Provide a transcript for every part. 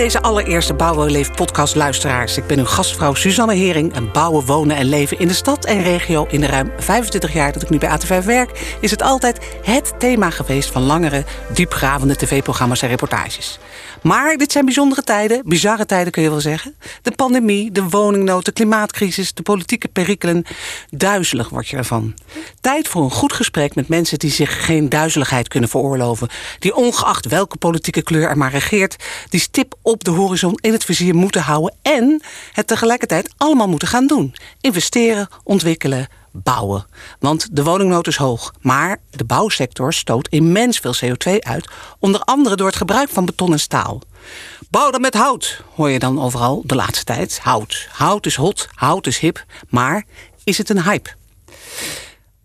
deze allereerste Bouwen Leef podcast luisteraars. Ik ben uw gastvrouw Suzanne Hering en bouwen, wonen en leven in de stad en regio. In de ruim 25 jaar dat ik nu bij AT5 werk, is het altijd het thema geweest van langere, diepgravende tv-programma's en reportages. Maar dit zijn bijzondere tijden, bizarre tijden kun je wel zeggen. De pandemie, de woningnood, de klimaatcrisis, de politieke perikelen. Duizelig word je ervan. Tijd voor een goed gesprek met mensen die zich geen duizeligheid kunnen veroorloven. Die ongeacht welke politieke kleur er maar regeert, die stip op de horizon in het vizier moeten houden en het tegelijkertijd allemaal moeten gaan doen. Investeren, ontwikkelen, bouwen. Want de woningnood is hoog. Maar de bouwsector stoot immens veel CO2 uit. Onder andere door het gebruik van beton en staal. Bouw dan met hout, hoor je dan overal de laatste tijd. Hout. Hout is hot, hout is hip. Maar is het een hype?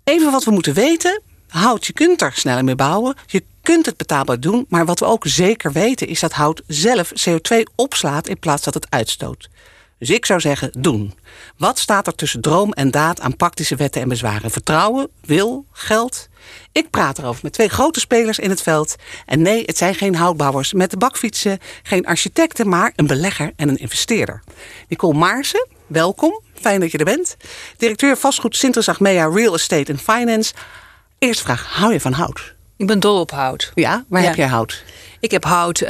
Even wat we moeten weten. Hout, je kunt er sneller mee bouwen. Je kunt het betaalbaar doen. Maar wat we ook zeker weten is dat hout zelf CO2 opslaat in plaats dat het uitstoot. Dus ik zou zeggen, doen. Wat staat er tussen droom en daad aan praktische wetten en bezwaren? Vertrouwen, wil, geld? Ik praat erover met twee grote spelers in het veld. En nee, het zijn geen houtbouwers met de bakfietsen, geen architecten, maar een belegger en een investeerder. Nicole Maarsen, welkom. Fijn dat je er bent. Directeur vastgoed Achmea Real Estate and Finance. Eerste vraag, hou je van hout? Ik ben dol op hout. Ja, waar heb jij hout? Ik heb hout, uh,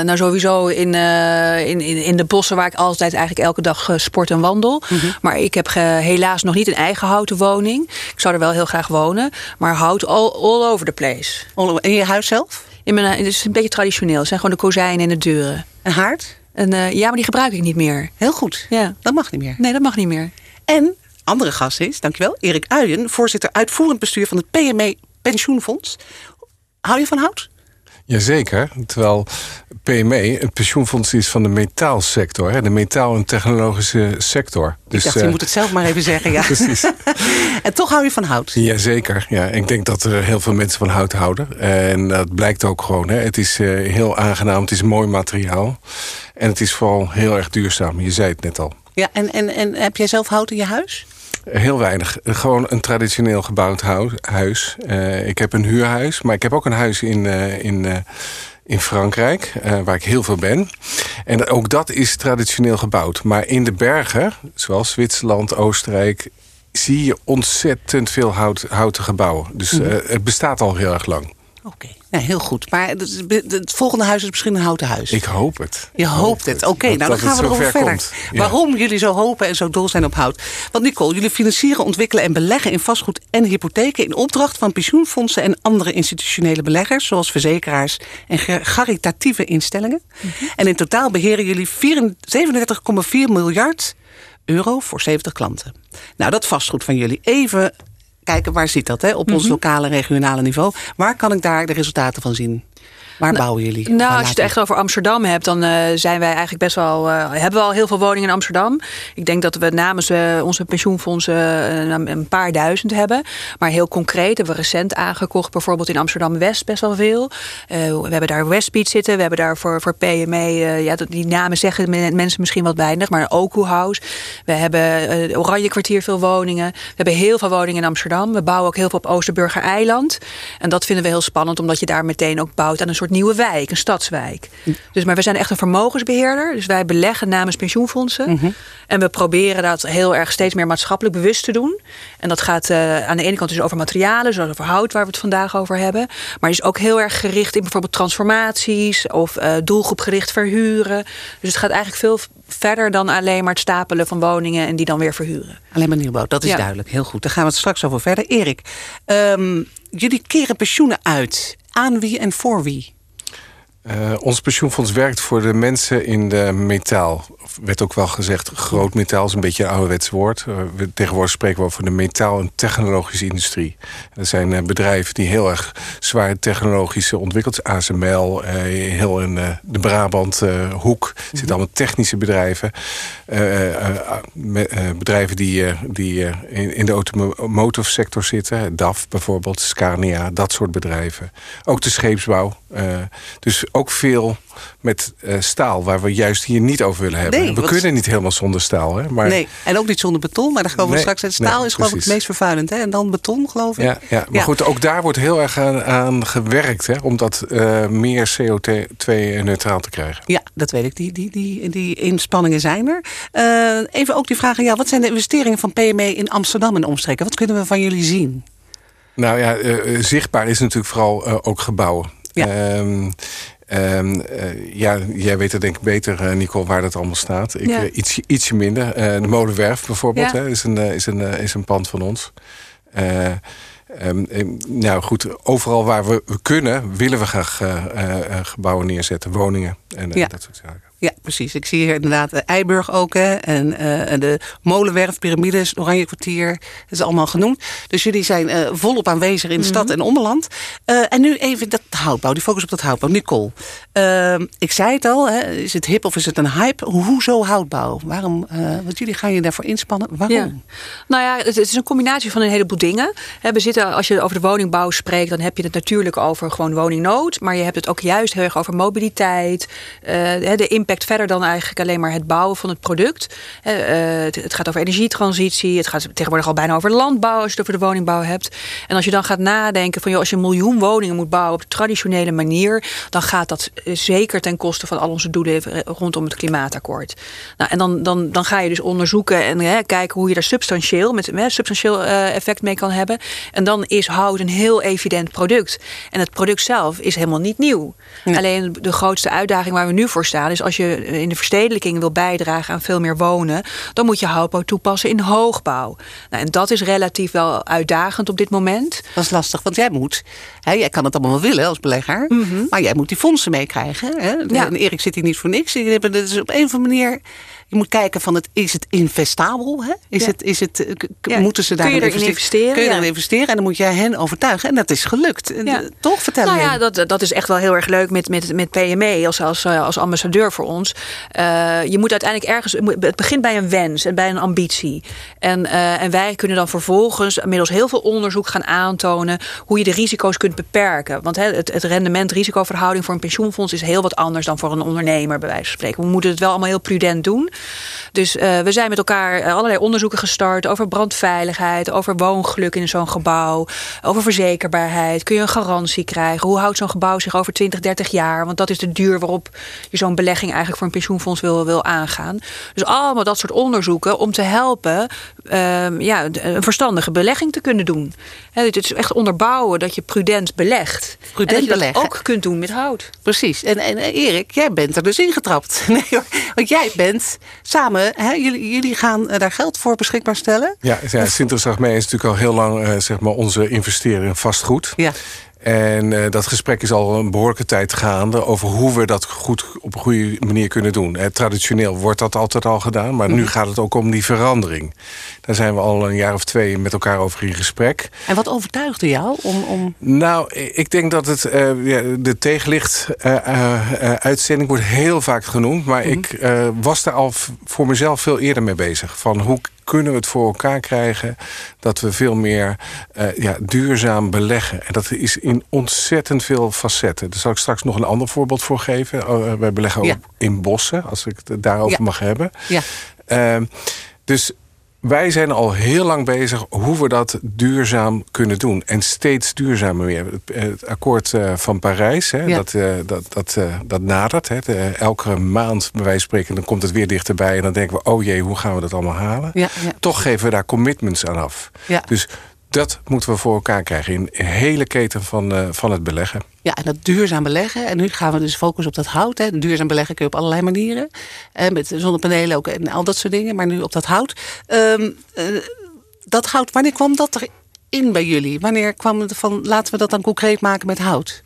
nou sowieso in, uh, in, in, in, de bossen waar ik altijd eigenlijk elke dag uh, sport en wandel. Mm -hmm. Maar ik heb helaas nog niet een eigen houten woning. Ik zou er wel heel graag wonen. Maar hout all, all over the place. All, in je huis zelf? In mijn, het is een beetje traditioneel. Het zijn gewoon de kozijnen en de deuren. Een haard? En, ja, maar die gebruik ik niet meer. Heel goed. Ja. Dat mag niet meer. Nee, dat mag niet meer. En andere gast is, dankjewel, Erik Uijen, voorzitter uitvoerend bestuur van het PME Pensioenfonds. Hou je van hout? Jazeker, terwijl PME een pensioenfonds is van de metaalsector. Hè, de metaal- en technologische sector. Dus, ik dacht, je uh, moet het zelf maar even zeggen. Ja. Precies. en toch hou je van hout? Jazeker, ja. Ik denk dat er heel veel mensen van hout houden. En dat blijkt ook gewoon. Hè. Het is uh, heel aangenaam, het is mooi materiaal. En het is vooral heel erg duurzaam. Je zei het net al. Ja, en, en, en heb jij zelf hout in je huis? Heel weinig. Gewoon een traditioneel gebouwd huis. Uh, ik heb een huurhuis, maar ik heb ook een huis in, uh, in, uh, in Frankrijk, waar ik heel veel ben. En ook dat is traditioneel gebouwd. Maar in de bergen, zoals Zwitserland, Oostenrijk... zie je ontzettend veel hout, houten gebouwen. Dus mm. het bestaat al heel erg lang. Oké, okay. nou, heel goed. Maar het, het, volgende huis is misschien een houten huis. Ik hoop het. Je hoopt het. Oké, okay, nou dan gaan we erover verder. Ja. Waarom jullie zo hopen en zo dol zijn op hout. Want Nicole, jullie financieren, ontwikkelen en beleggen in vastgoed en hypotheken... in opdracht van pensioenfondsen en andere institutionele beleggers... zoals verzekeraars en caritatieve instellingen. Mm -hmm. En in totaal beheren jullie 37,4 miljard euro voor 70 klanten. Nou, dat vastgoed van jullie. Even kijken waar zit dat hè, op ons mm -hmm. lokale regionale niveau. Waar kan ik daar de resultaten van zien? Waar nou, bouwen jullie? Nou, als je het echt over Amsterdam hebt, dan uh, zijn wij eigenlijk best wel. Uh, hebben we al heel veel woningen in Amsterdam. Ik denk dat we namens uh, onze pensioenfondsen een paar duizend hebben. Maar heel concreet hebben we recent aangekocht, bijvoorbeeld in Amsterdam West, best wel veel. we hebben daar Westbeat zitten. We hebben daar voor, voor PME, ja, die namen zeggen mensen misschien wat weinig, maar Oku House. We hebben Oranje Kwartier veel woningen. We hebben heel veel woningen in Amsterdam. We bouwen ook heel veel op Oosterburger Eiland. En dat vinden we heel spannend, omdat je daar meteen ook bouwt aan een soort nieuwe wijk, een stadswijk. Dus, maar we zijn echt een vermogensbeheerder. Dus wij beleggen namens pensioenfondsen. Mhm. En we proberen dat heel erg steeds meer maatschappelijk bewust te doen. En dat gaat uh, aan de ene kant dus over materialen, zoals over hout, waar we het vandaag over hebben. Maar is ook heel erg gericht in bijvoorbeeld transformaties of uh, doelgroepgericht verhuren. Dus het gaat eigenlijk veel verder dan alleen maar het stapelen van woningen en die dan weer verhuren. Alleen maar nieuwbouw, dat is Ja. duidelijk. Heel goed. Daar gaan we het straks over verder. Erik, ehm, jullie keren pensioenen uit. Aan wie en voor wie? Uh, ons pensioenfonds werkt voor de mensen in de metaal. Werd ook wel gezegd, groot metaal is een beetje een ouderwets woord. Uh, we, tegenwoordig spreken we over de metaal- en technologische industrie. Er zijn uh, bedrijven die heel erg zwaar technologische ontwikkeld. ASML, heel in de Brabant-hoek. Er zitten allemaal technische bedrijven. bedrijven die, die in, in de automotive sector zitten. DAF bijvoorbeeld, Scania, dat soort bedrijven. Ook de scheepsbouw. dus ook veel met uh, staal, waar we juist hier niet over willen hebben. Nee, we kunnen niet helemaal zonder staal. Hè? Maar, Nee, en ook niet zonder beton, maar daar komen we straks. Het staal nee, is geloof ik het meest vervuilend. Hè? En dan beton, geloof ik. Ja, ja, maar Ja. goed, ook daar wordt heel erg aan, aan gewerkt... Hè, om dat eh, meer CO2-neutraal te krijgen. Ja, dat weet ik. Die, die, die, die inspanningen zijn er. Eh, even ook die vraag aan jou. Wat zijn de investeringen van PME in Amsterdam en omstreken? Wat kunnen we van jullie zien? Nou ja, eh, eh, zichtbaar is natuurlijk vooral eh, ook gebouwen. Ja. Ehm, ehm, eh, ja, jij weet het denk ik beter, eh, Nicole, waar dat allemaal staat. Ik Ja. eh, ietsje, ietsje minder. De Molenwerf bijvoorbeeld Ja. hè, is, een, is, een, is een pand van ons. Eh, ehm, eh, nou goed, overal waar we, we kunnen, willen we graag gebouwen neerzetten. Woningen en Ja. dat soort zaken. Ja, precies. Ik zie hier inderdaad eh, Eiburg ook. Hè? En, eh, en de Molenwerf, Pyramides, het Oranje Kwartier. Dat is allemaal genoemd. Dus jullie zijn eh, volop aanwezig in de stad en ommeland. Eh, en nu even dat houtbouw, die focus op dat houtbouw. Nicole, ik zei het al. Hè? Is het hip of is het een hype? Hoezo houtbouw? Waarom? want jullie gaan je daarvoor inspannen. Waarom? Ja. Nou ja, het, is een combinatie van een heleboel dingen. We zitten, als je over de woningbouw spreekt, dan heb je het natuurlijk over gewoon woningnood. Maar je hebt het ook juist heel erg over mobiliteit. de impact verder dan eigenlijk alleen maar het bouwen van het product. Eh, het, het gaat over energietransitie. Het gaat tegenwoordig al bijna over landbouw als je het over de woningbouw hebt. En als je dan gaat nadenken van joh, als je een miljoen woningen moet bouwen op de traditionele manier, dan gaat dat eh, zeker ten koste van al onze doelen eh, rondom het klimaatakkoord. Nou, en dan, dan, dan ga je dus onderzoeken en hè, kijken hoe je daar substantieel, met hè, substantieel effect mee kan hebben. En dan is hout een heel evident product. En het product zelf is helemaal niet nieuw. Alleen de grootste uitdaging waar we nu voor staan is als je in de verstedelijking wil bijdragen aan veel meer wonen, dan moet je houtbouw toepassen in hoogbouw. Nou, en dat is relatief wel uitdagend op dit moment. Dat is lastig, want jij moet, hè, jij kan het allemaal wel willen als belegger, maar jij moet die fondsen meekrijgen. Hè? Mhm. Ja. En Erik zit hier niet voor niks. Die hebben dus op een of andere manier, je moet kijken van het, is het investabel? Hè? Is Ja. het, is het, eh, Ja. Moeten ze Kun daar je erin investeren? Kun je Ja. erin investeren en dan moet jij hen overtuigen. En dat is gelukt. Eh, Toch? Vertel Nou ja, dat, dat is echt wel heel erg leuk met, met, met PME als, als, eh, als ambassadeur voor ons. Je moet uiteindelijk ergens. Het begint bij een wens en bij een ambitie. En, en wij kunnen dan vervolgens middels heel veel onderzoek gaan aantonen hoe je de risico's kunt beperken. Want hè, het, het rendement-risicoverhouding voor een pensioenfonds is heel wat anders dan voor een ondernemer, bij wijze van spreken. We moeten het wel allemaal heel prudent doen. Dus eh, we zijn met elkaar eh, allerlei onderzoeken gestart over brandveiligheid, over woongeluk in zo'n gebouw, over verzekerbaarheid. Kun je een garantie krijgen? Hoe houdt zo'n gebouw zich over 20, 30 jaar? Want dat is de duur waarop je zo'n belegging eigenlijk voor een pensioenfonds wil, wil aangaan. Dus allemaal dat soort onderzoeken om te helpen ehm, ja, een verstandige belegging te kunnen doen. Hè, het is echt onderbouwen dat je prudent belegt. Prudent en dat je beleggen. dat ook kunt doen met hout. Precies. En, en eh, Erik, jij bent er dus ingetrapt. Nee, hoor. want jij bent samen, hè, jullie, jullie gaan eh, daar geld voor beschikbaar stellen. Ja, ja is natuurlijk al heel lang eh, zeg maar onze investering in vastgoed. Ja. En eh, dat gesprek is al een behoorlijke tijd gaande over hoe we dat goed op een goede manier kunnen doen. Eh, traditioneel wordt dat altijd al gedaan, maar nu gaat het ook om die verandering. Daar zijn we al een jaar of twee met elkaar over in gesprek. En wat overtuigde jou om... om... Nou, ik denk dat het eh, ja, de tegenlicht-uitzending wordt heel vaak genoemd. Maar ik eh, was daar al voor mezelf veel eerder mee bezig. Van hoe kunnen we het voor elkaar krijgen dat we veel meer eh, ja, duurzaam beleggen. En dat is in ontzettend veel facetten. Daar zal ik straks nog een ander voorbeeld voor geven. Uh, wij beleggen Ja. ook in bossen, als ik het daarover Ja. mag hebben. Ja. Ehm, dus wij zijn al heel lang bezig hoe we dat duurzaam kunnen doen. En steeds duurzamer weer. Het, akkoord eh, van Parijs, hè, Ja. dat, eh, dat, dat, eh, dat nadert. Hè. De- elke maand, bij wijze van spreken, dan komt het weer dichterbij. En dan denken we, oh jee, hoe gaan we dat allemaal halen? Ja, ja. Toch geven we daar commitments aan af. Dus dat moeten we voor elkaar krijgen in een hele keten van, eh, van het beleggen. Ja, en dat duurzaam beleggen. En nu gaan we dus focussen op dat hout. Hè. Duurzaam beleggen kun je op allerlei manieren. En met zonnepanelen ook en al dat soort dingen. Maar nu op dat hout. Ehm, eh, dat hout, wanneer kwam dat erin bij jullie? Wanneer kwam het van, laten we dat dan concreet maken met hout?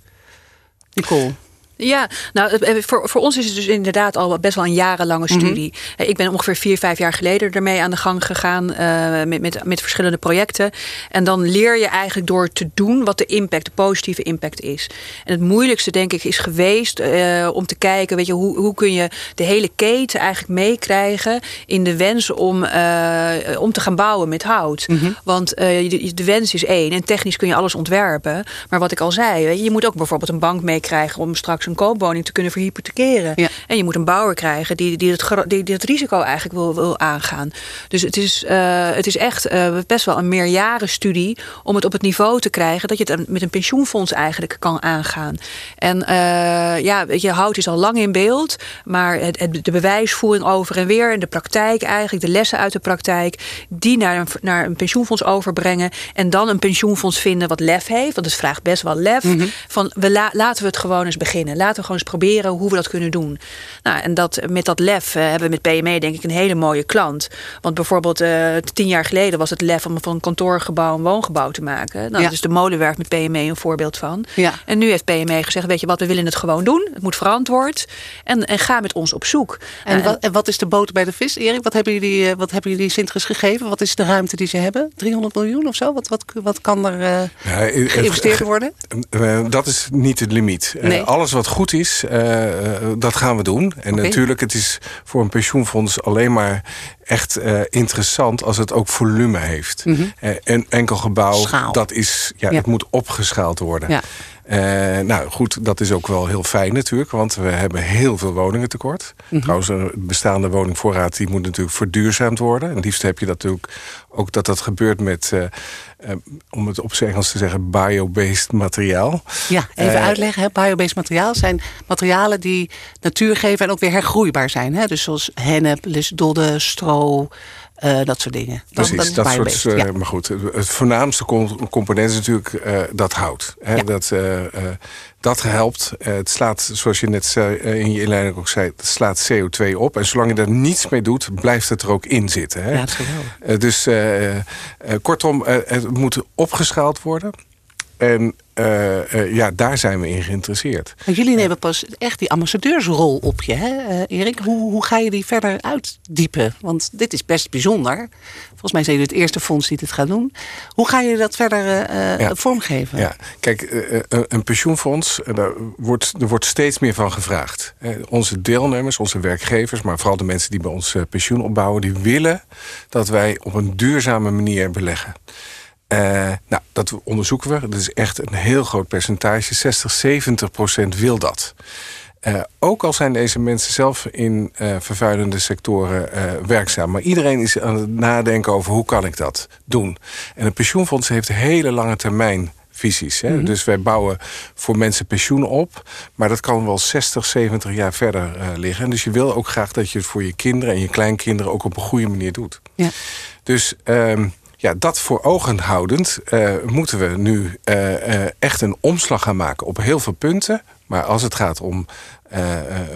Nicole. Ja, nou, het- eh, voor, voor ons is het dus inderdaad al best wel een jarenlange studie. Eh, Ik ben ongeveer vier, vijf jaar geleden ermee aan de gang gegaan eh, met, met, met verschillende projecten. En dan leer je eigenlijk door te doen wat de impact, de positieve impact is. En het moeilijkste, denk ik, is geweest eh, om te kijken, weet je, hoe, hoe kun je de hele keten eigenlijk meekrijgen in de wens om, eh, om te gaan bouwen met hout. Want eh, de, de wens is één en technisch kun je alles ontwerpen. Maar wat ik al zei, weet je, je moet ook bijvoorbeeld een bank meekrijgen om straks een koopwoning te kunnen verhypothekeren. En je moet een bouwer krijgen die, die, het, die, die het risico eigenlijk wil, wil aangaan. Dus het is, uh, het is echt uh, best wel een meerjarenstudie om het op het niveau te krijgen dat je het met een pensioenfonds eigenlijk kan aangaan. En uh, ja, je, hout is al lang in beeld, maar het, het, de bewijsvoering over en weer en de praktijk eigenlijk, de lessen uit de praktijk, die naar een, naar een pensioenfonds overbrengen en dan een pensioenfonds vinden wat lef heeft, want het vraagt best wel lef, mm -hmm. van we la, laten we het gewoon eens beginnen. Laten we gewoon eens proberen hoe we dat kunnen doen. Nou, en dat, met dat lef uh, hebben we met PME denk ik een hele mooie klant. Want bijvoorbeeld uh, tien jaar geleden was het lef om van een kantoorgebouw een woongebouw te maken. Nou, ja. Dat is de molenwerf met PME een voorbeeld van. Ja. En nu heeft PME gezegd, weet je wat, we willen het gewoon doen. Het moet verantwoord. En, en ga met ons op zoek. En, uh, wat, en wat is de boter bij de vis, Erik? Wat hebben jullie, wat hebben jullie Sintres gegeven? Wat is de ruimte die ze hebben? 300 miljoen of zo? Wat, wat, wat kan er ja, geïnvesteerd worden? Dat is niet het limiet. Nee. alles wat goed is, dat gaan we doen. En okay. natuurlijk, het is voor een pensioenfonds alleen maar echt uh, interessant als het ook volume heeft. Mm -hmm. uh, een enkel gebouw, Schaal. dat is, ja, ja, het moet opgeschaald worden. Ja. Uh, nou goed, dat is ook wel heel fijn natuurlijk, want we hebben heel veel woningen tekort. Mm -hmm. Trouwens, een bestaande woningvoorraad die moet natuurlijk verduurzaamd worden. En het liefst heb je dat natuurlijk ook dat dat gebeurt met, uh, uh, om het op zijn Engels te zeggen, bio-based materiaal. Ja, even uitleggen. Hè? Bio-based materiaal zijn materialen die natuur geven en ook weer hergroeibaar zijn. Hè? Dus zoals hennep, lisdodde, stro, uh, dat soort dingen. Precies, dat, soort. Ja. Maar goed, het voornaamste component is natuurlijk uh, dat hout. Hè? Ja. Dat, dat helpt. het slaat, zoals je net in je inleiding ook zei, het slaat CO2 op. En zolang je er niets mee doet, blijft het er ook in zitten. Hè? Ja, dat is dus kortom, het moet opgeschaald worden. En uh, uh, ja, daar zijn we in geïnteresseerd. Jullie nemen pas echt die ambassadeursrol op je, hè, uh, Erik? Hoe, hoe ga je die verder uitdiepen? Want dit is best bijzonder. Volgens mij zijn jullie het eerste fonds die dit gaat doen. Hoe ga je dat verder ja. vormgeven? Ja, kijk, een pensioenfonds, daar wordt, er wordt steeds meer van gevraagd. onze deelnemers, onze werkgevers, maar vooral de mensen die bij ons pensioen opbouwen, die willen dat wij op een duurzame manier beleggen. Uh, nou, dat onderzoeken we. Dat is echt een heel groot percentage. 60, 70 procent wil dat. Uh, ook al zijn deze mensen zelf in uh, vervuilende sectoren werkzaam. Maar iedereen is aan het nadenken over hoe kan ik dat doen. En een pensioenfonds heeft hele lange termijn visies. Hè? Mm -hmm. Dus wij bouwen voor mensen pensioen op. Maar dat kan wel 60, 70 jaar verder liggen. En dus je wil ook graag dat je het voor je kinderen en je kleinkinderen ook op een goede manier doet. Ja. Dus um, ja, dat voor ogen houdend uh, moeten we nu uh, uh, echt een omslag gaan maken op heel veel punten. Maar als het gaat om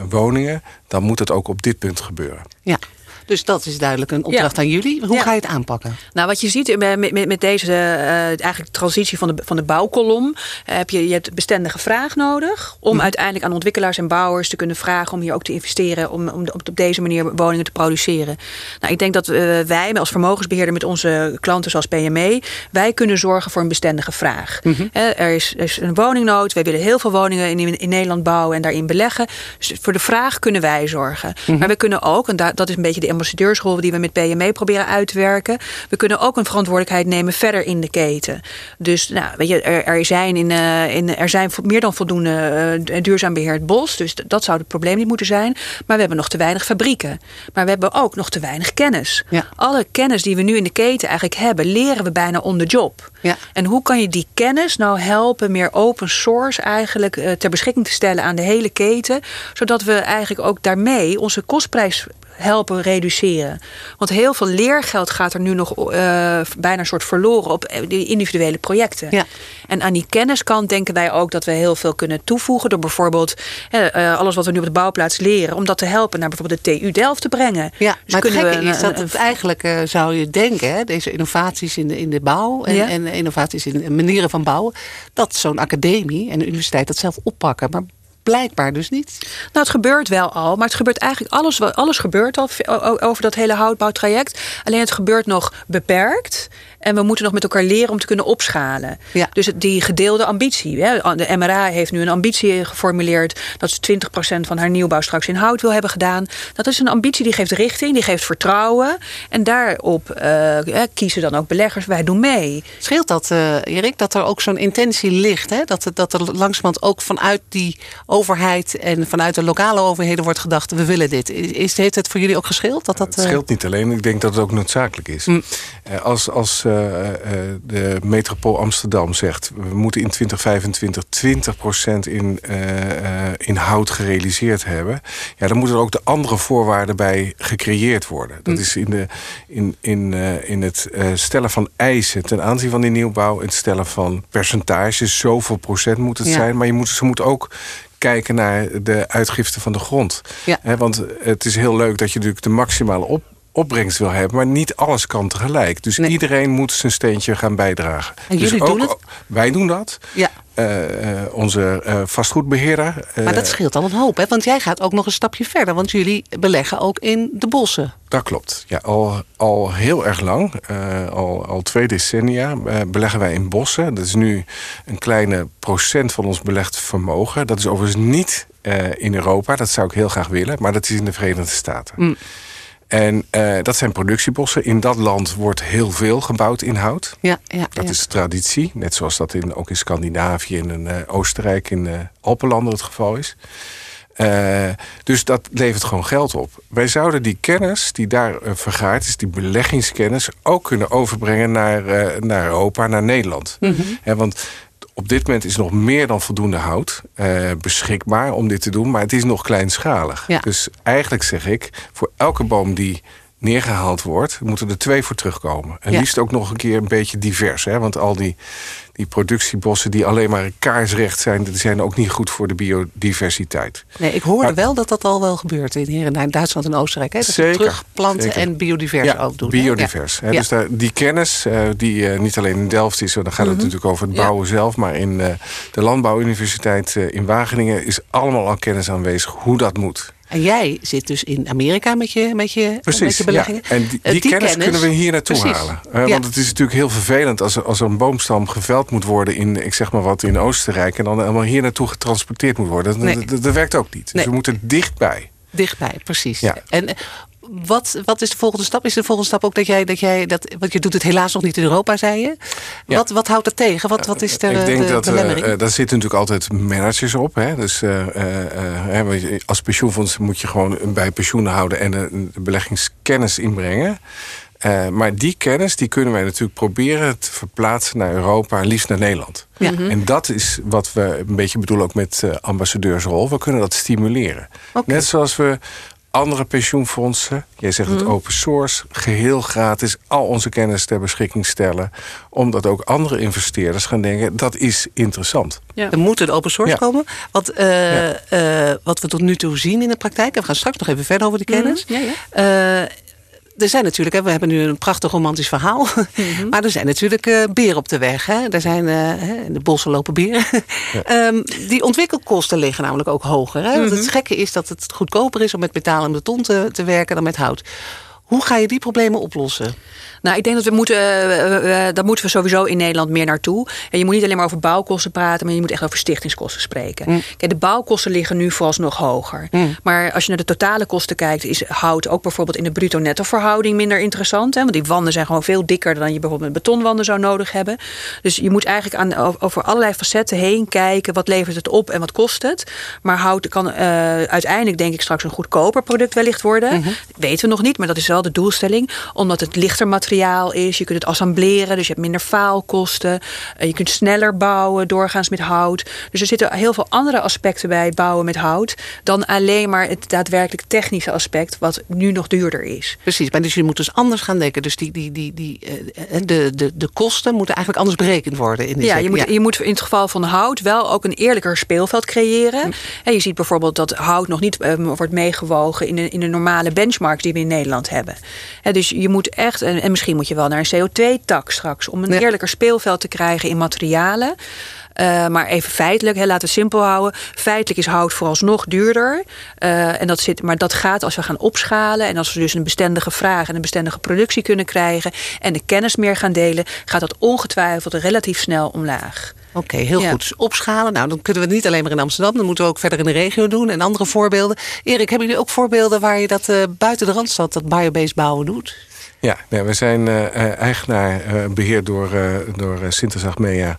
woningen, dan moet het ook op dit punt gebeuren. Ja. Dus dat is duidelijk een opdracht ja. aan jullie. Hoe ja. ga je het aanpakken? Nou, wat je ziet met, met, met deze uh, eigenlijk transitie van de, van de bouwkolom... Uh, heb je, je hebt bestendige vraag nodig... om hm. uiteindelijk aan ontwikkelaars en bouwers te kunnen vragen... om hier ook te investeren, om, om op deze manier woningen te produceren. Nou, ik denk dat uh, wij als vermogensbeheerder met onze klanten zoals PME... wij kunnen zorgen voor een bestendige vraag. hm. er, is, er is een woningnood. Wij willen heel veel woningen in, in Nederland bouwen en daarin beleggen. Dus voor de vraag kunnen wij zorgen. Mhm. Maar we kunnen ook, en da dat is een beetje de ambassadeursrol die we met PME proberen uit te werken. We kunnen ook een verantwoordelijkheid nemen verder in de keten. Dus nou, weet je, er, er zijn, in, uh, in, er zijn meer dan voldoende uh, duurzaam beheerd bos. Dus dat zou het probleem niet moeten zijn. Maar we hebben nog te weinig fabrieken. Maar we hebben ook nog te weinig kennis. Ja. Alle kennis die we nu in de keten eigenlijk hebben, leren we bijna on the job. Ja. En hoe kan je die kennis nou helpen meer open source eigenlijk uh, ter beschikking te stellen aan de hele keten. Zodat we eigenlijk ook daarmee onze kostprijs helpen reduceren. Want heel veel leergeld gaat er nu nog uh, bijna een soort verloren op die individuele projecten. Ja. En aan die kenniskant denken wij ook dat we heel veel kunnen toevoegen. Door bijvoorbeeld uh, alles wat we nu op de bouwplaats leren. Om dat te helpen naar bijvoorbeeld de TU Delft te brengen. Ja, dus maar het gekke we, is dat het eigenlijk uh, zou je denken. Hè, deze innovaties in de, in de bouw. En, Ja. en innovaties in manieren van bouwen. Dat zo'n academie en de universiteit dat zelf oppakken. Maar blijkbaar dus niet. Nou, het gebeurt wel al, maar het gebeurt eigenlijk alles, alles gebeurt al over dat hele houtbouwtraject. Alleen het gebeurt nog beperkt. En we moeten nog met elkaar leren om te kunnen opschalen. Ja. Dus die gedeelde ambitie. Hè. De MRA heeft nu een ambitie geformuleerd dat ze 20% van haar nieuwbouw straks in hout wil hebben gedaan. Dat is een ambitie die geeft richting, die geeft vertrouwen. En daarop uh, kiezen dan ook beleggers. Wij doen mee. Scheelt dat, uh, Erik, dat er ook zo'n intentie ligt? Hè? Dat, dat er langzamerhand ook vanuit die overheid en vanuit de lokale overheden wordt gedacht: we willen dit. Is, heeft het voor jullie ook gescheeld? Dat dat, het scheelt niet alleen, ik denk dat het ook noodzakelijk is. Mm. Als, als uh, de metropool Amsterdam zegt: we moeten in 2025 20% in, in hout gerealiseerd hebben, ja, dan moeten er ook de andere voorwaarden bij gecreëerd worden. Dat mm. is in, de, in, in, in het stellen van eisen ten aanzien van die nieuwbouw, het stellen van percentages, zoveel procent moet het zijn, maar je moet, ze moeten ook kijken naar de uitgifte van de grond. Ja. want het is heel leuk dat je natuurlijk de maximale op, opbrengst wil hebben, maar niet alles kan tegelijk. Dus iedereen moet zijn steentje gaan bijdragen. En dus jullie ook, doen het? Wij doen dat. Ja. Uh, uh, onze uh, vastgoedbeheerder. maar dat scheelt al een hoop, hè? want jij gaat ook nog een stapje verder. Want jullie beleggen ook in de bossen. Dat klopt. Ja, al, al heel erg lang, al, al twee decennia, beleggen wij in bossen. Dat is nu een kleine procent van ons belegd vermogen. Dat is overigens niet in Europa, dat zou ik heel graag willen. Maar dat is in de Verenigde Staten. Mm. En uh, dat zijn productiebossen. In dat land wordt heel veel gebouwd in hout. Ja, ja, dat ja. is traditie. Net zoals dat in, ook in Scandinavië en in uh, Oostenrijk in uh, Alpenlanden het geval is. dus dat levert gewoon geld op. Wij zouden die kennis die daar vergaard is, die beleggingskennis, ook kunnen overbrengen naar, naar Europa, naar Nederland. Mm -hmm. want op dit moment is nog meer dan voldoende hout uh, beschikbaar om dit te doen, maar het is nog kleinschalig. Ja. Dus eigenlijk zeg ik, voor elke boom die neergehaald wordt, moeten er twee voor terugkomen. En Ja. liefst ook nog een keer een beetje divers. Hè? Want al die, die productiebossen die alleen maar kaarsrecht zijn, die zijn ook niet goed voor de biodiversiteit. Nee, ik hoorde Maar- wel dat dat al wel gebeurt in, hier in Duitsland en Oostenrijk. Hè? Dat ze Zeker, terugplanten zeker. en biodivers Ja, ook doen. biodivers. Hè? Ja. Dus daar, die kennis, eh, die eh, niet alleen in Delft is, dan gaat het natuurlijk over het Mhm. Bouwen zelf, maar in eh, de Landbouwuniversiteit in Wageningen is allemaal al kennis aanwezig hoe dat moet. En jij zit dus in Amerika met je, met je, met je beleggingen. Ja. En die, Eh, die kennis, kunnen we hier naartoe Precies. halen. Eh, Ja. Want het is natuurlijk heel vervelend als, als een boomstam geveld moet worden in, ik zeg maar wat, in Oostenrijk. En dan helemaal hier naartoe getransporteerd moet worden. Dat, Nee. dat, dat werkt ook niet. Dus we moeten dichtbij. Dichtbij, precies. Ja. En wat, wat is de volgende stap? Is de volgende stap ook dat jij, dat jij dat, want je doet het helaas nog niet in Europa, zei je. Ja. Wat, wat houdt dat tegen? Wat, wat is de, ik denk de dat eh, belemmering? eh, daar zitten natuurlijk altijd managers op. Hè? Dus eh, eh, eh, als pensioenfonds moet je gewoon bij pensioenen houden en eh, de beleggingskennis inbrengen. Eh, maar die kennis die kunnen wij natuurlijk proberen te verplaatsen naar Europa en liefst naar Nederland. Ja. En dat is wat we een beetje bedoelen ook met eh, ambassadeursrol. We kunnen dat stimuleren. Net zoals we andere pensioenfondsen, jij zegt het open source, geheel gratis al onze kennis ter beschikking stellen. Omdat ook andere investeerders gaan denken, dat is interessant. Ja. Er moet een open source Ja. komen. Wat, eh, Ja. eh, wat we tot nu toe zien in de praktijk. En we gaan straks nog even verder over kennis. Mhm, ja, Eh, er zijn natuurlijk, hè, we hebben nu een prachtig romantisch verhaal. Mhm. maar er zijn natuurlijk eh beren op de weg. Hè. Er zijn, eh, in de bossen lopen beren. Ehm, die ontwikkelkosten liggen namelijk ook hoger. Hè. Want Mhm. Het gekke is dat het goedkoper is om met metaal en beton te, te werken dan met hout. Hoe ga je die problemen oplossen? Nou, ik denk dat we moeten, eh, eh, daar moeten we sowieso in Nederland meer naartoe. En je moet niet alleen maar over bouwkosten praten, maar je moet echt over stichtingskosten spreken. Mm. Kijk, de bouwkosten liggen nu vooralsnog hoger. Maar als je naar de totale kosten kijkt, is hout ook bijvoorbeeld in de bruto-netto verhouding minder interessant. Hè? Want die wanden zijn gewoon veel dikker dan je bijvoorbeeld met betonwanden zou nodig hebben. Dus je moet eigenlijk aan, over allerlei facetten heen kijken. Wat levert het op en wat kost het? Maar hout kan eh, uiteindelijk denk ik straks een goedkoper product wellicht worden. Weten we nog niet, maar dat is wel de doelstelling. Omdat het lichter materiaal is. Je kunt het assembleren, dus je hebt minder faalkosten. Eh, je kunt sneller bouwen, doorgaans met hout. Dus er zitten heel veel andere aspecten bij bouwen met hout. Dan alleen maar het daadwerkelijk technische aspect, wat nu nog duurder is. Precies, maar dus je moet dus anders gaan denken. Dus die, die, die, die, eh, de, de, de kosten moeten eigenlijk anders berekend worden. In Ja, je moet, je moet in het geval van hout wel ook een eerlijker speelveld creëren. En je ziet bijvoorbeeld dat hout nog niet eh, wordt meegewogen in de, in de normale benchmarks die we in Nederland hebben. Dus je moet echt, en, en misschien moet je wel naar een CO2-tak straks om een eerlijker speelveld te krijgen in materialen. Uh, maar even feitelijk, hè, laten we simpel houden. Feitelijk is hout vooralsnog duurder. Uh, en dat zit, maar dat gaat als we gaan opschalen. En als we dus een bestendige vraag en een bestendige productie kunnen krijgen. En de kennis meer gaan delen. Gaat dat ongetwijfeld relatief snel omlaag. Oké, heel goed. Opschalen. Nou, dan kunnen we het niet alleen maar in Amsterdam. Dan moeten we ook verder in de regio doen. En andere voorbeelden. Erik, hebben jullie ook voorbeelden waar je dat uh, buiten de Randstad, dat biobased bouwen doet? Ja, nee, we zijn uh, eigenaar, uh, beheerd door, door Sintes Achmea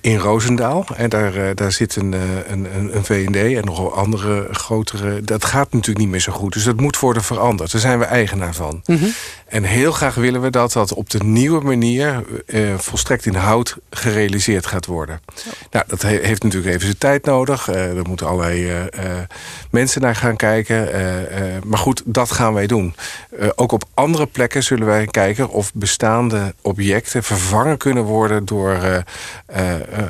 in Roosendaal. En daar, eh, daar zit een, eh, een, een V&D en nog andere grotere... Dat gaat natuurlijk niet meer zo goed. Dus dat moet worden veranderd. Daar zijn we eigenaar van. Mhm. En heel graag willen we dat dat op de nieuwe manier... Uh, volstrekt in hout gerealiseerd gaat worden. Nou, dat heeft natuurlijk even zijn tijd nodig. Uh, er moeten allerlei mensen naar gaan kijken. maar goed, dat gaan wij doen. ook op andere plekken zullen wij kijken... of bestaande objecten vervangen kunnen worden door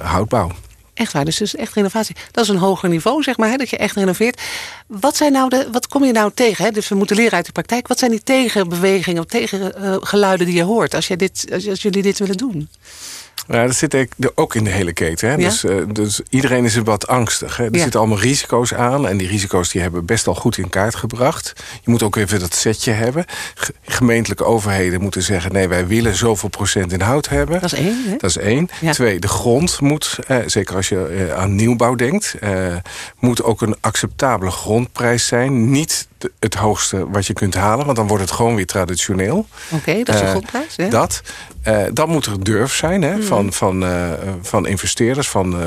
houtbouw. Echt waar, dus, dus echt renovatie. Dat is een hoger niveau, zeg maar, hè, dat je echt renoveert. Wat, zijn nou de, wat kom je nou tegen? Hè? Dus we moeten leren uit de praktijk. Wat zijn die tegenbewegingen of tegengeluiden die je hoort als, je dit, als jullie dit willen doen? Ja, dat zit ook in de hele keten. Hè? Dus, uh, dus, iedereen is wat angstig. Hè? Er zitten allemaal risico's aan. En die risico's die hebben best al goed in kaart gebracht. Je moet ook even dat setje hebben. Gemeentelijke overheden moeten zeggen... nee, wij willen zoveel procent in hout hebben. Dat is één. Hè? Dat is één. Twee, de grond moet, eh, zeker als je eh, aan nieuwbouw denkt... Eh, moet ook een acceptabele grondprijs zijn. Niet het hoogste wat je kunt halen. Want dan wordt het gewoon weer traditioneel. Oké, dat is de grondprijs. Ja. Dat. Uh, dan moet er durf zijn hè, mm. van, van, uh, van investeerders. Van, uh,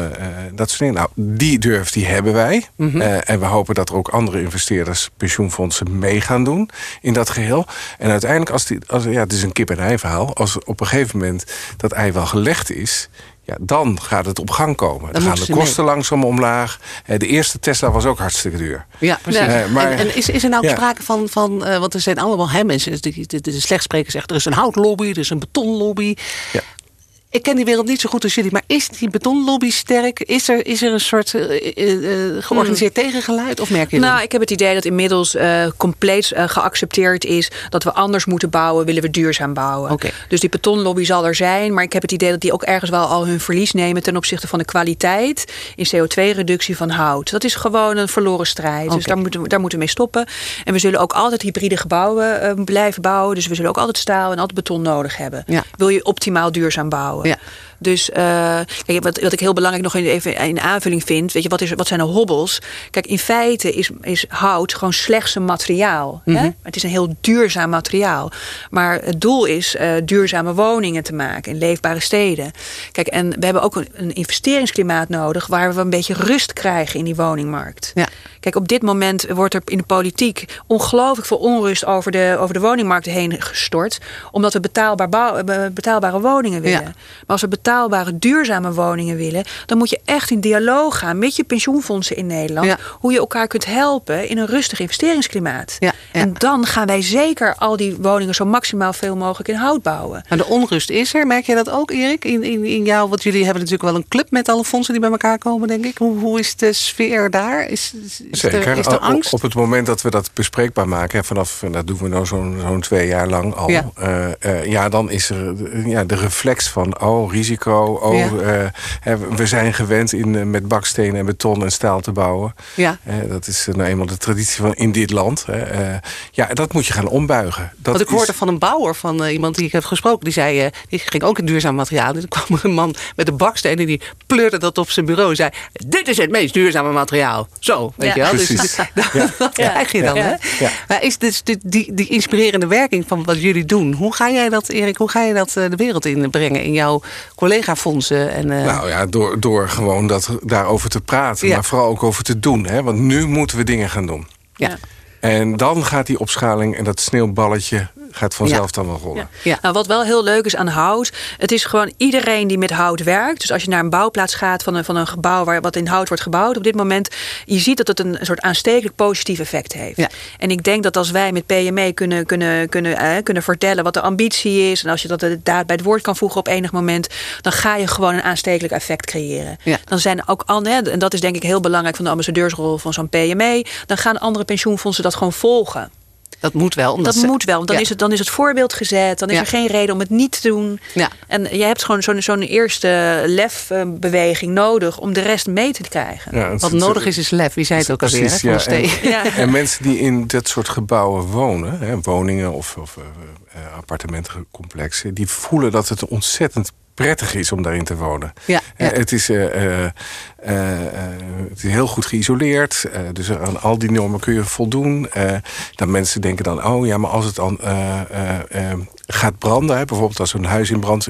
dat soort dingen. Nou, die durf die hebben wij. Mm -hmm. en we hopen dat er ook andere investeerders, pensioenfondsen mee gaan doen in dat geheel. En uiteindelijk, als die, als, ja, het is een kip-en-ei verhaal. Als op een gegeven moment dat ei wel gelegd is ja, dan gaat het op gang komen. Dan, gaan de kosten langzaam omlaag. De eerste Tesla was ook hartstikke duur. Ja, precies. maar, en, is, is er nou sprake van, van uh, want er zijn allemaal hè, mensen, de, de, de slechtsprekers zeggen, er is een houtlobby, er is een betonlobby. Ja ik ken die wereld niet zo goed als jullie, maar is die betonlobby sterk? Is er, is er een soort uh, uh, georganiseerd hmm. tegengeluid? Of merk je Nou, ik heb het idee dat inmiddels uh, compleet geaccepteerd is dat we anders moeten bouwen, willen we duurzaam bouwen. Okay. Dus die betonlobby zal er zijn, maar ik heb het idee dat die ook ergens wel al hun verlies nemen ten opzichte van de kwaliteit in CO2-reductie van hout. Dat is gewoon een verloren strijd. Okay. Dus daar moeten, we, daar moeten we mee stoppen. En we zullen ook altijd hybride gebouwen blijven bouwen. Dus we zullen ook altijd staal en altijd beton nodig hebben. Ja. Wil je optimaal duurzaam bouwen? Ja. Dus uh, kijk, wat, wat ik heel belangrijk nog even in aanvulling vind, weet je, wat, is, wat zijn de hobbels? Kijk, in feite is, is hout gewoon slechts een materiaal. hè? Mhm. Het is een heel duurzaam materiaal. Maar het doel is uh, duurzame woningen te maken in leefbare steden. Kijk, en we hebben ook een, een, investeringsklimaat nodig waar we een beetje rust krijgen in die woningmarkt. Ja. Kijk, op dit moment wordt er in de politiek ongelooflijk veel onrust over de, over de woningmarkt heen gestort. Omdat we betaalbaar bouw, eh, betaalbare woningen willen. Maar als we betaalbare, duurzame woningen willen, dan moet je echt in dialoog gaan met je pensioenfondsen in Nederland. Hoe je elkaar kunt helpen in een rustig investeringsklimaat. Ja. En dan gaan wij zeker al die woningen zo maximaal veel mogelijk in hout bouwen. Maar de onrust is er. Merk je dat ook, Erik? In, in, in jou, want jullie hebben natuurlijk wel een club met alle fondsen die bij elkaar komen, denk ik. Hoe, hoe is de sfeer daar? Is, Zeker. Is er angst? Op het moment dat we dat bespreekbaar maken, vanaf dat doen we nou zo'n zo'n twee jaar lang al. Ja. Uh, uh, ja, dan is er ja, de reflex van oh, risico. Oh, ja. uh, we zijn gewend in, met bakstenen en beton en staal te bouwen. Ja. dat is nou eenmaal de traditie van in dit land. ja, dat moet je gaan ombuigen. Dat Want ik hoorde van een bouwer, van iemand die ik heb gesproken, die zei, die ging ook in duurzaam materiaal. En toen kwam er een man met een baksteen en die pleurde dat op zijn bureau en zei: Dit is het meest duurzame materiaal. Zo, weet je wel. Dus Precies. Dus, dat krijg je dan. Hè? Maar is dus die, die, die, inspirerende werking van wat jullie doen... hoe ga jij dat, Erik, hoe ga je dat eh, de wereld in brengen... in jouw collega-fondsen? En, uh... Nou ja, door, door gewoon dat, daarover te praten. Maar vooral ook over te doen. Hè? Want nu moeten we dingen gaan doen. Ja. En dan gaat die opschaling en dat sneeuwballetje gaat vanzelf dan wel rollen. Ja. Nou, wat wel heel leuk is aan hout, het is gewoon iedereen die met hout werkt. Dus als je naar een bouwplaats gaat van een, van een gebouw waar wat in hout wordt gebouwd, op dit moment, je ziet dat het een soort aanstekelijk positief effect heeft. Ja. En ik denk dat als wij met PME kunnen, kunnen, kunnen, eh, kunnen vertellen wat de ambitie is, en als je dat daad bij het woord kan voegen op enig moment, dan ga je gewoon een aanstekelijk effect creëren. Ja. Dan zijn ook andere, en dat is denk ik heel belangrijk van de ambassadeursrol van zo'n PME, dan gaan andere pensioenfondsen dat gewoon volgen. Dat moet wel. Dat ze, moet wel, want dan, ja. is het, dan is het voorbeeld gezet. Dan is Ja. er geen reden om het niet te doen. Ja. En je hebt gewoon zo'n zo'n eerste lefbeweging nodig om de rest mee te krijgen. Ja, het- Wat het- nodig is, is lef. Wie zei het ook alweer? Precies? En, Ja. en mensen die in dat soort gebouwen wonen, hè, woningen of, of eh, appartementencomplexen, die voelen dat het ontzettend prettig is om daarin te wonen. Ja, Eh, ja. het, is, eh, het is heel goed geïsoleerd. dus aan al die normen kun je voldoen. Dan mensen denken dan, oh ja, maar als het dan gaat branden, hè, bijvoorbeeld als een huis in brand.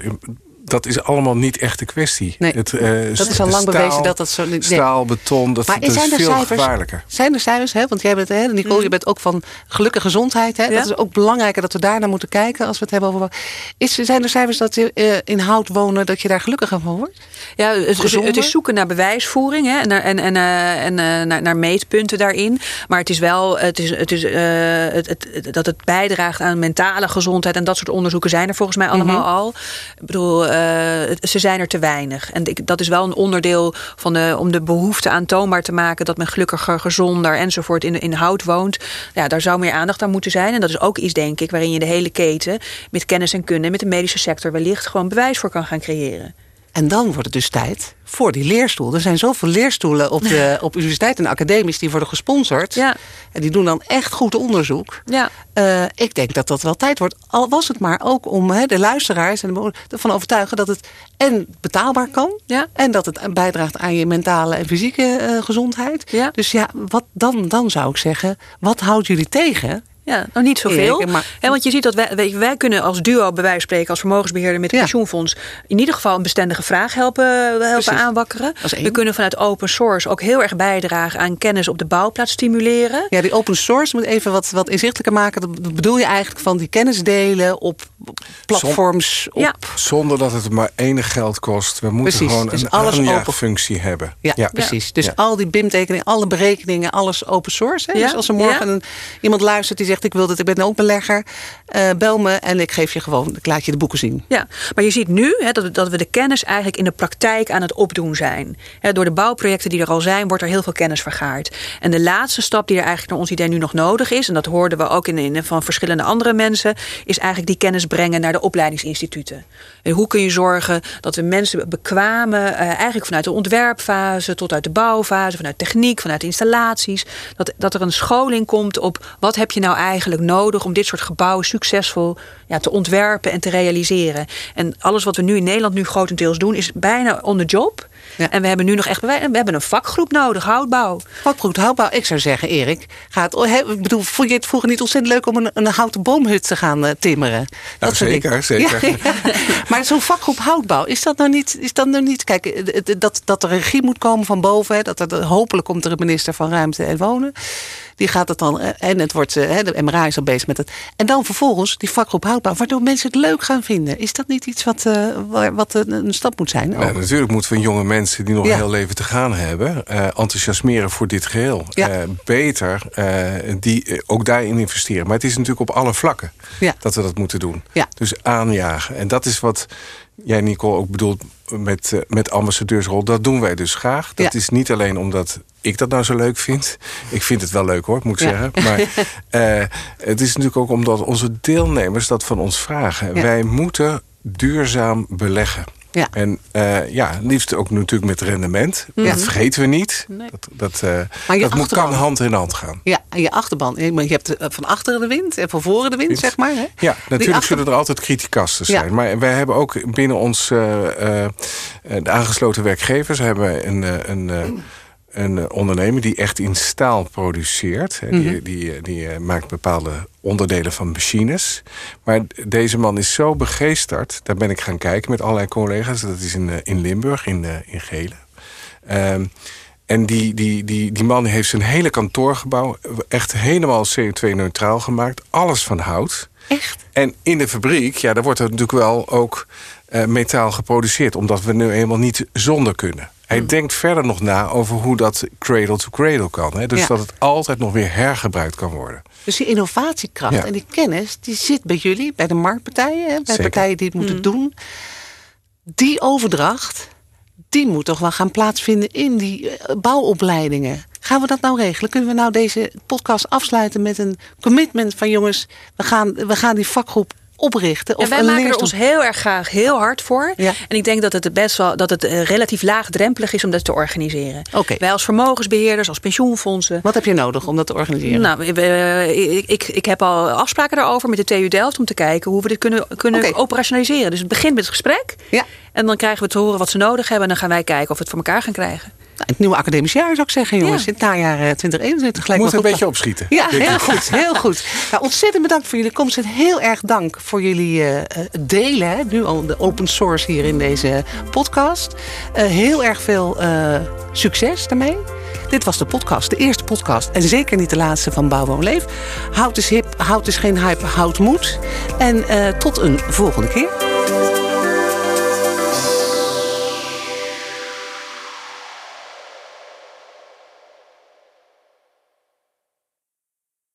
Dat is allemaal niet echt de kwestie. Nee, het, eh, dat is al lang staal- bewezen dat dat zo... nee. Staal, beton, dat, Maar dat is zijn er veel cijfers? gevaarlijker. Zijn er cijfers, hè? want jij bent, hè, Nicole, je bent ook van gelukkige gezondheid. Hè? Ja. Dat is ook belangrijker dat we daar naar moeten kijken als we het hebben over. Is, zijn er cijfers dat je eh, in hout wonen, dat je daar gelukkiger van wordt? Ja, het, het, Gezonder? het is zoeken naar bewijsvoering hè, en, naar, en, en, eh, en eh, naar, naar meetpunten daarin. Maar het is wel het is, het is, eh, het, het, het- dat het bijdraagt aan mentale gezondheid. En dat soort onderzoeken zijn er volgens mij allemaal al. Ik bedoel, ze zijn er te weinig. En dat is wel een onderdeel van om de behoefte aantoonbaar te maken dat men gelukkiger, gezonder enzovoort in, in hout woont. Ja, daar zou meer aandacht aan moeten zijn. En dat is ook iets, denk ik, waarin je de hele keten met kennis en kunde, met de medische sector wellicht gewoon bewijs voor kan gaan creëren. En dan wordt het dus tijd voor die leerstoel. Er zijn zoveel leerstoelen op, de, op universiteiten en academies die worden gesponsord. Ja. En die doen dan echt goed onderzoek. Ja. Eh, ik denk dat dat wel tijd wordt. Al was het maar ook om de luisteraars en ervan overtuigen dat het en betaalbaar kan. Ja. En dat het bijdraagt aan je mentale en fysieke eh, gezondheid. Dus ja, wat dan, dan zou ik zeggen, wat houdt jullie tegen? Ja, nou niet zoveel. Hè, want je ziet dat wij, wij kunnen als duo bij wijze van spreken, als vermogensbeheerder met het Ja. pensioenfonds, in ieder geval een bestendige vraag helpen, helpen Precies. aanwakkeren. We kunnen vanuit open source ook heel erg bijdragen aan kennis op de bouwplaats stimuleren. Ja, die open source moet even wat, wat inzichtelijker maken. Dat bedoel je eigenlijk van die kennis delen op platforms. Op, Ja. Zonder dat het maar enig geld kost. We moeten Precies, gewoon dus een alles open. aanjaagfunctie hebben. Ja, precies. Dus Ja. al die BIM-tekeningen, alle berekeningen, alles open source. Hè? Ja, Dus als er morgen ja. een, iemand luistert die zegt: Ik wil dit, ik ben ook belegger, eh, bel me en ik geef je gewoon, ik laat je de boeken zien. Ja, maar je ziet nu dat, dat we de kennis eigenlijk in de praktijk aan het opdoen zijn. Door de bouwprojecten die er al zijn, wordt er heel veel kennis vergaard. En de laatste stap die er eigenlijk naar ons idee nu nog nodig is, en dat hoorden we ook in, in, van verschillende andere mensen, is eigenlijk die kennis brengen naar de opleidingsinstituten. En hoe kun je zorgen dat we mensen bekwamen, eh, eigenlijk vanuit de ontwerpfase tot uit de bouwfase, vanuit techniek, vanuit installaties, dat, dat er een scholing komt op wat heb je nou eigenlijk nodig om dit soort gebouwen succesvol ja, te ontwerpen en te realiseren. En alles wat we nu in Nederland nu grotendeels doen, is bijna on the job. Ja. En we hebben nu nog echt bewijs- we hebben een vakgroep nodig, houtbouw. Vakbroed, houtbouw. Ik zou zeggen, Erik, gaat, oh, ik bedoel, vond je het vroeger niet ontzettend leuk om een, een houten boomhut te gaan eh, timmeren? Nou, soort zeker, zeker. Ja, ja. Maar zo'n vakgroep houtbouw, is dat nou niet, is dat nou niet kijk, eh, dat, dat er een regie moet komen van boven, hè, dat er, hopelijk komt er een minister van Ruimte en Wonen. Die gaat het dan, eh, en het wordt, eh, hè, de MRA is al bezig met het. En dan vervolgens die vakgroep houtbouw, waardoor mensen het leuk gaan vinden. Is dat niet iets wat, eh, wat een, een stap moet zijn? Nou, natuurlijk moeten we jonge mensen die nog Ja. een heel leven te gaan hebben... enthousiasmeren voor dit geheel. Ja. Eh, beter die ook daarin investeren. Maar het is natuurlijk op alle vlakken Ja. dat we dat moeten doen. Ja. Dus aanjagen. En dat is wat jij, Nicole, ook bedoelt met, met ambassadeursrol. Dat doen wij dus graag. Dat Ja. is niet alleen omdat ik dat nou zo leuk vind. Ik vind het wel leuk hoor, moet ik Ja. zeggen. Maar eh, het is natuurlijk ook omdat onze deelnemers dat van ons vragen. Ja. Wij moeten duurzaam beleggen. Ja. En eh, ja, liefst ook natuurlijk met rendement. Ja. Dat vergeten we niet. Nee. Dat, dat, eh, Maar je dat moet, kan hand in hand gaan. Ja, en je achterban. Je hebt van achteren de wind en van voren de wind, Wind. zeg maar. Hè? Ja, Die natuurlijk achter- zullen er altijd criticasten Ja. zijn. Maar wij hebben ook binnen ons, de aangesloten werkgevers... hebben een, een, een eh, ondernemer die echt in staal produceert. Die, Mhm. die, eh, die eh, maakt bepaalde onderdelen van machines. Maar deze man is zo begeesterd. Daar ben ik gaan kijken met allerlei collega's. Dat is in, in Limburg, in, in Gelen. Ehm, en die, die, die, die man heeft zijn hele kantoorgebouw... echt helemaal CO2-neutraal gemaakt. Alles van hout. Echt? En in de fabriek, ja, daar wordt er natuurlijk wel ook metaal geproduceerd. Omdat we nu eenmaal niet zonder kunnen. Hij Hmm. denkt verder nog na over hoe dat cradle to cradle kan. Hè? Dus Ja. dat het altijd nog weer hergebruikt kan worden. Dus die innovatiekracht Ja. en die kennis, die zit bij jullie, bij de marktpartijen, hè, bij Zeker. partijen die het moeten doen. Die overdracht, die moet toch wel gaan plaatsvinden in die eh, bouwopleidingen. Gaan we dat nou regelen? Kunnen we nou deze podcast afsluiten met een commitment van jongens, we gaan, we gaan die vakgroep oprichten. Of wij maken er ons heel erg graag heel hard voor. En ik denk dat het best wel dat het eh, relatief laagdrempelig is om dat te organiseren. Okay. Wij als vermogensbeheerders, als pensioenfondsen. Wat heb je nodig om dat te organiseren? Nou, ik, ik, ik heb al afspraken daarover met de TU Delft om te kijken hoe we dit kunnen, kunnen operationaliseren. Dus het begint met het gesprek. Ja. En dan krijgen we te horen wat ze nodig hebben. En dan gaan wij kijken of we het voor elkaar gaan krijgen. Het nieuwe academisch jaar zou ik zeggen, jongens. In het najaar 2021 gelijk. Moet een beetje opschieten. Ja, heel goed. Heel goed. Nou, ontzettend bedankt voor jullie komst. En heel erg dank voor jullie uh, delen. Hè, nu al de open source hier in deze podcast. Uh, heel erg veel uh, succes daarmee. Dit was de podcast, de eerste podcast. En zeker niet de laatste van Bouw Woon Leef. Hout is hip, hout is geen hype, hout moet. En tot een volgende keer.